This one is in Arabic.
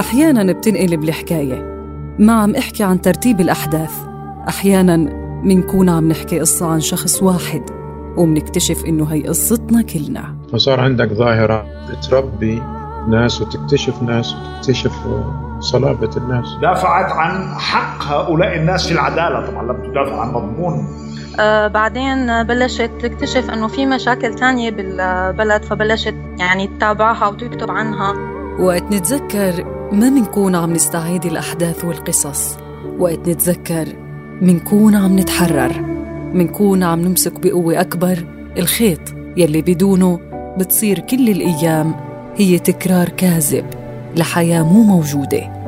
أحيانا بتنقلب الحكاية. ما عم أحكي عن ترتيب الأحداث. أحيانا منكون عم نحكي قصة عن شخص واحد ومنكتشف إنه هي قصتنا كلنا. فصار عندك ظاهرة بتربي ناس وتكتشف ناس وتكتشف صلابة الناس. دافعت عن حق هؤلاء الناس في العدالة. طبعا لم تدافع عن مضمون. آه بعدين بلشت تكتشف إنه في مشاكل تانية بالبلد فبلشت يعني تتابعها وتكتب عنها. وقت نتذكر ما منكون عم نستعيد الأحداث والقصص. وقت نتذكر منكون عم نتحرر. منكون عم نمسك بقوة أكبر. الخيط يلي بدونه بتصير كل الأيام هي تكرار كاذب لحياة مو موجودة.